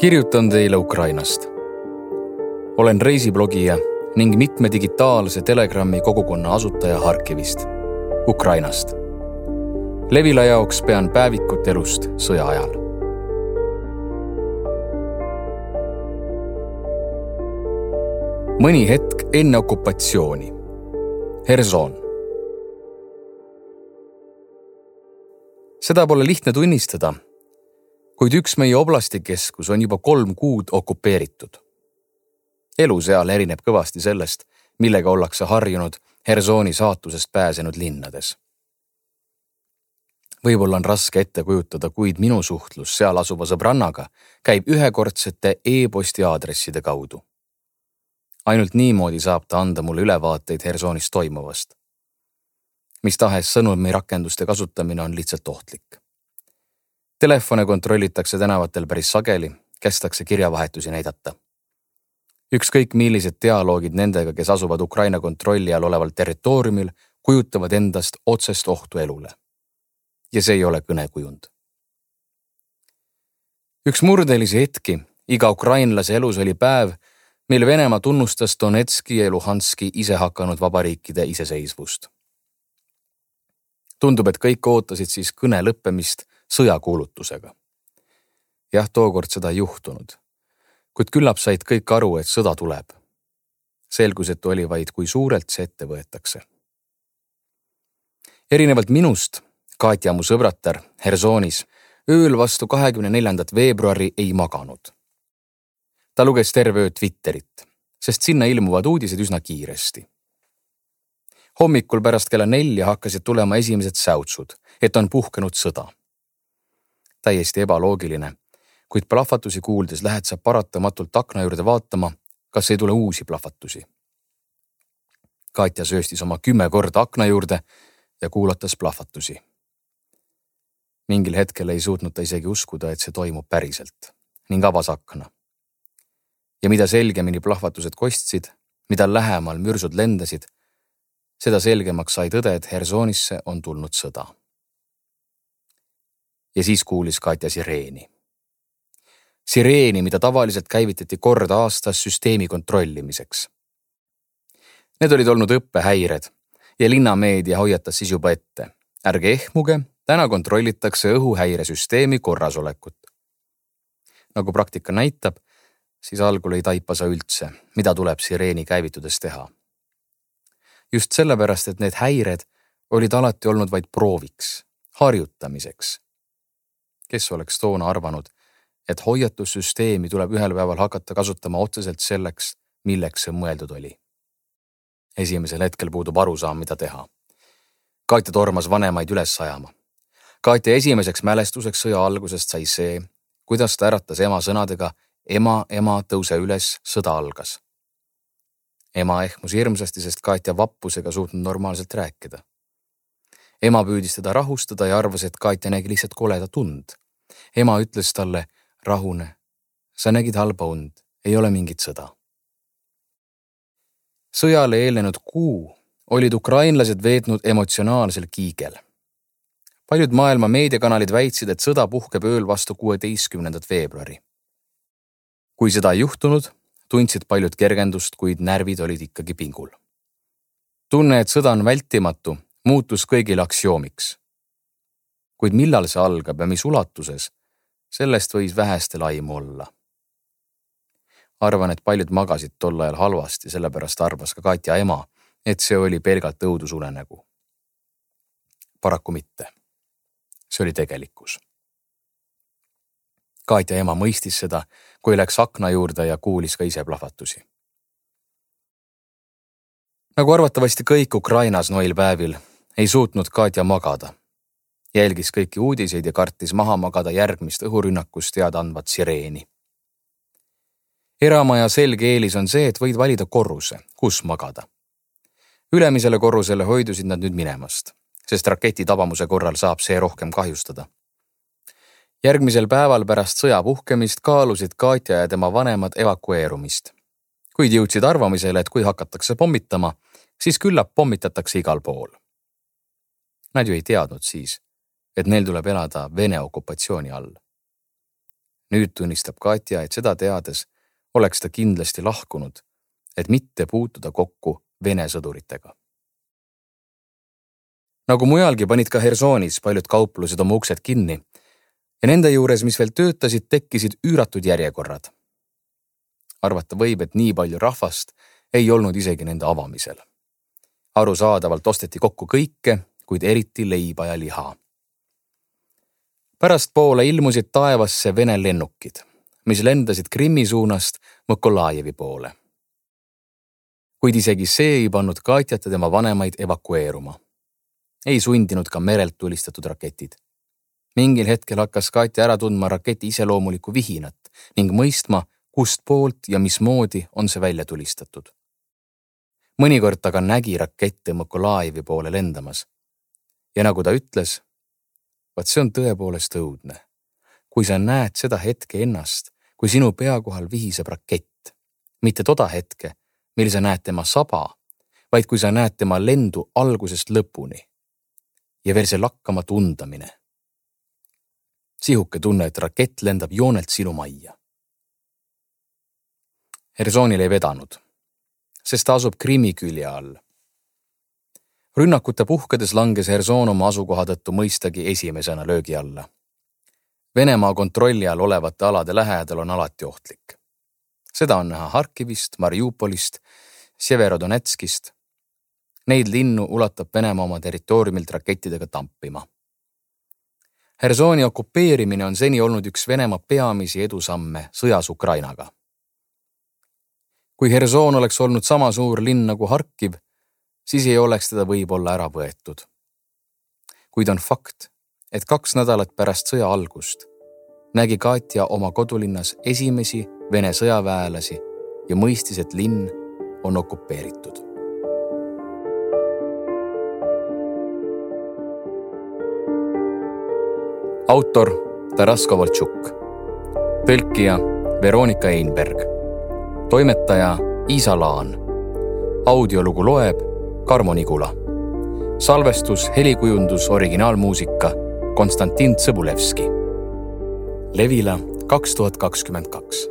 kirjutan teile Ukrainast. olen reisiblogija ning mitme digitaalse Telegrami kogukonna asutaja Harkivist, Ukrainast. Levila jaoks pean päevikut elust sõja ajal. mõni hetk enne okupatsiooni. Herson. seda pole lihtne tunnistada kuid üks meie oblastikeskus on juba kolm kuud okupeeritud. elu seal erineb kõvasti sellest, millega ollakse harjunud Hersoni saatusest pääsenud linnades. võib-olla on raske ette kujutada, kuid minu suhtlus seal asuva sõbrannaga käib ühekordsete e-posti aadresside kaudu. ainult niimoodi saab ta anda mulle ülevaateid Hersonis toimuvast. mis tahes sõnumirakenduste kasutamine on lihtsalt ohtlik Telefone kontrollitakse tänavatel päris sageli, kästakse kirjavahetusi näidata. ükskõik millised dialoogid nendega, kes asuvad Ukraina kontrolli all oleval territooriumil, kujutavad endast otsest ohtu elule. ja see ei ole kõnekujund. üks murdelisi hetki iga ukrainlase elus oli päev, mil Venemaa tunnustas Donetski ja Luhanski isehakanud vabariikide iseseisvust. tundub, et kõik ootasid siis kõne lõppemist sõjakuulutusega. jah, tookord seda ei juhtunud, kuid küllap said kõik aru, et sõda tuleb. selgusetu oli vaid, kui suurelt see ette võetakse. erinevalt minust, Katja, mu sõbratar Hersonis, ööl vastu kahekümne neljandat veebruari ei maganud. ta luges terve öö Twitterit, sest sinna ilmuvad uudised üsna kiiresti hommikul pärast kella nelja hakkasid tulema esimesed säutsud, et on puhkenud sõda täiesti ebaloogiline, kuid plahvatusi kuuldes lähed sa paratamatult akna juurde vaatama, kas ei tule uusi plahvatusi. Katja sööstis oma kümme korda akna juurde ja kuulatas plahvatusi. mingil hetkel ei suutnud ta isegi uskuda, et see toimub päriselt ning avas akna. ja mida selgemini plahvatused kostsid, mida lähemal mürsud lendasid, seda selgemaks sai tõde, et Hersonisse on tulnud sõda ja siis kuulis Katja sireeni. sireeni, mida tavaliselt käivitati kord aastas süsteemi kontrollimiseks. Need olid olnud õppehäired ja linnameedia hoiatas siis juba ette. ärge ehmuge, täna kontrollitakse õhuhäiresüsteemi korrasolekut. nagu praktika näitab, siis algul ei taipa sa üldse, mida tuleb sireeni käivitudes teha. just sellepärast, et need häired olid alati olnud vaid prooviks, harjutamiseks kes oleks toona arvanud, et hoiatussüsteemi tuleb ühel päeval hakata kasutama otseselt selleks, milleks see mõeldud oli. esimesel hetkel puudub arusaam, mida teha. Katja tormas vanemaid üles ajama. Katja esimeseks mälestuseks sõja algusest sai see, kuidas ta äratas ema sõnadega ema, ema, tõuse üles, sõda algas. ema ehmus hirmsasti, sest Katja vappusega suutnud normaalselt rääkida ema püüdis teda rahustada ja arvas, et Katja nägi lihtsalt koledat und. Ema ütles talle, rahune, sa nägid halba und, ei ole mingit sõda. sõjale eelnenud kuu olid ukrainlased veetnud emotsionaalsel kiigel. paljud maailma meediakanalid väitsid, et sõda puhkeb ööl vastu kuueteistkümnendat veebruari. kui seda ei juhtunud, tundsid paljud kergendust, kuid närvid olid ikkagi pingul. tunne, et sõda on vältimatu muutus kõigile aksioomiks. Kuid millal see algab ja mis ulatuses, sellest võis vähestel aimu olla. arvan, et paljud magasid tol ajal halvasti, sellepärast arvas ka Katja ema, et see oli pelgalt õudusunenägu. paraku mitte. see oli tegelikkus. Katja ema mõistis seda, kui läks akna juurde ja kuulis ka ise plahvatusi nagu arvatavasti kõik Ukrainas noil päevil ei suutnud Katja magada. Jälgis kõiki uudiseid ja kartis maha magada järgmist õhurünnakust teada andvat sireeni. eramaja selge eelis on see, et võid valida korruse, kus magada. ülemisele korrusele hoidusid nad nüüd minemast, sest raketi tabamuse korral saab see rohkem kahjustada. järgmisel päeval pärast sõja puhkemist kaalusid Katja ja tema vanemad evakueerumist, kuid jõudsid arvamisele, et kui hakatakse pommitama, siis küllap pommitatakse igal pool Nad ju ei teadnud siis, et neil tuleb elada Vene okupatsiooni all. nüüd tunnistab Katja, et seda teades oleks ta kindlasti lahkunud, et mitte puutuda kokku Vene sõduritega. nagu mujalgi, panid ka Hersonis paljud kauplused oma uksed kinni ja nende juures, mis veel töötasid, tekkisid üüratud järjekorrad. arvata võib, et nii palju rahvast ei olnud isegi nende avamisel. arusaadavalt osteti kokku kõike, kuid eriti leiba ja liha. Pärastpoole ilmusid taevasse Vene lennukid, mis lendasid Krimmi suunast Mõkolajevi poole. kuid isegi see ei pannud Katjat ja tema vanemaid evakueeruma. ei sundinud ka merelt tulistatud raketid mingil hetkel hakkas Katja ära tundma raketi iseloomulikku vihinat ning mõistma, kust poolt ja mismoodi on see välja tulistatud. mõnikord aga nägi rakette Mõkolajevi poole lendamas. ja nagu ta ütles, vaat see on tõepoolest õudne. kui sa näed seda hetke ennast, kui sinu pea kohal vihiseb rakett, mitte toda hetke, mil sa näed tema saba, vaid kui sa näed tema lendu algusest lõpuni. ja veel see lakkamatu undamine sihuke tunne, et rakett lendab joonelt sinu majja. Hersonil ei vedanud, sest ta asub Krimmi külje all. Rünnakute puhkedes langes Herson oma asukoha tõttu mõistagi esimesena löögi alla. Venemaa kontrolli all olevate alade lähedal on alati ohtlik. seda on näha Harkivist, Mariupolist, Severodonetskist. Neid linnu ulatab Venemaa oma territooriumilt rakettidega tampima Hersoni okupeerimine on seni olnud üks Venemaa peamisi edusamme sõjas Ukrainaga. kui Herson oleks olnud sama suur linn nagu Harkiv, siis ei oleks teda võib-olla ära võetud. kuid on fakt, et kaks nädalat pärast sõja algust nägi Katja oma kodulinnas esimesi Vene sõjaväelasi ja mõistis, et linn on okupeeritud autor Taras Kovaltšuk, tõlkija Veronika Einberg, toimetaja Iisa Laan. audiolugu loeb Karmo Nigula. salvestus, helikujundus, originaalmuusika Konstantin Tsõbulevski. Levila kaks tuhat kakskümmend kaks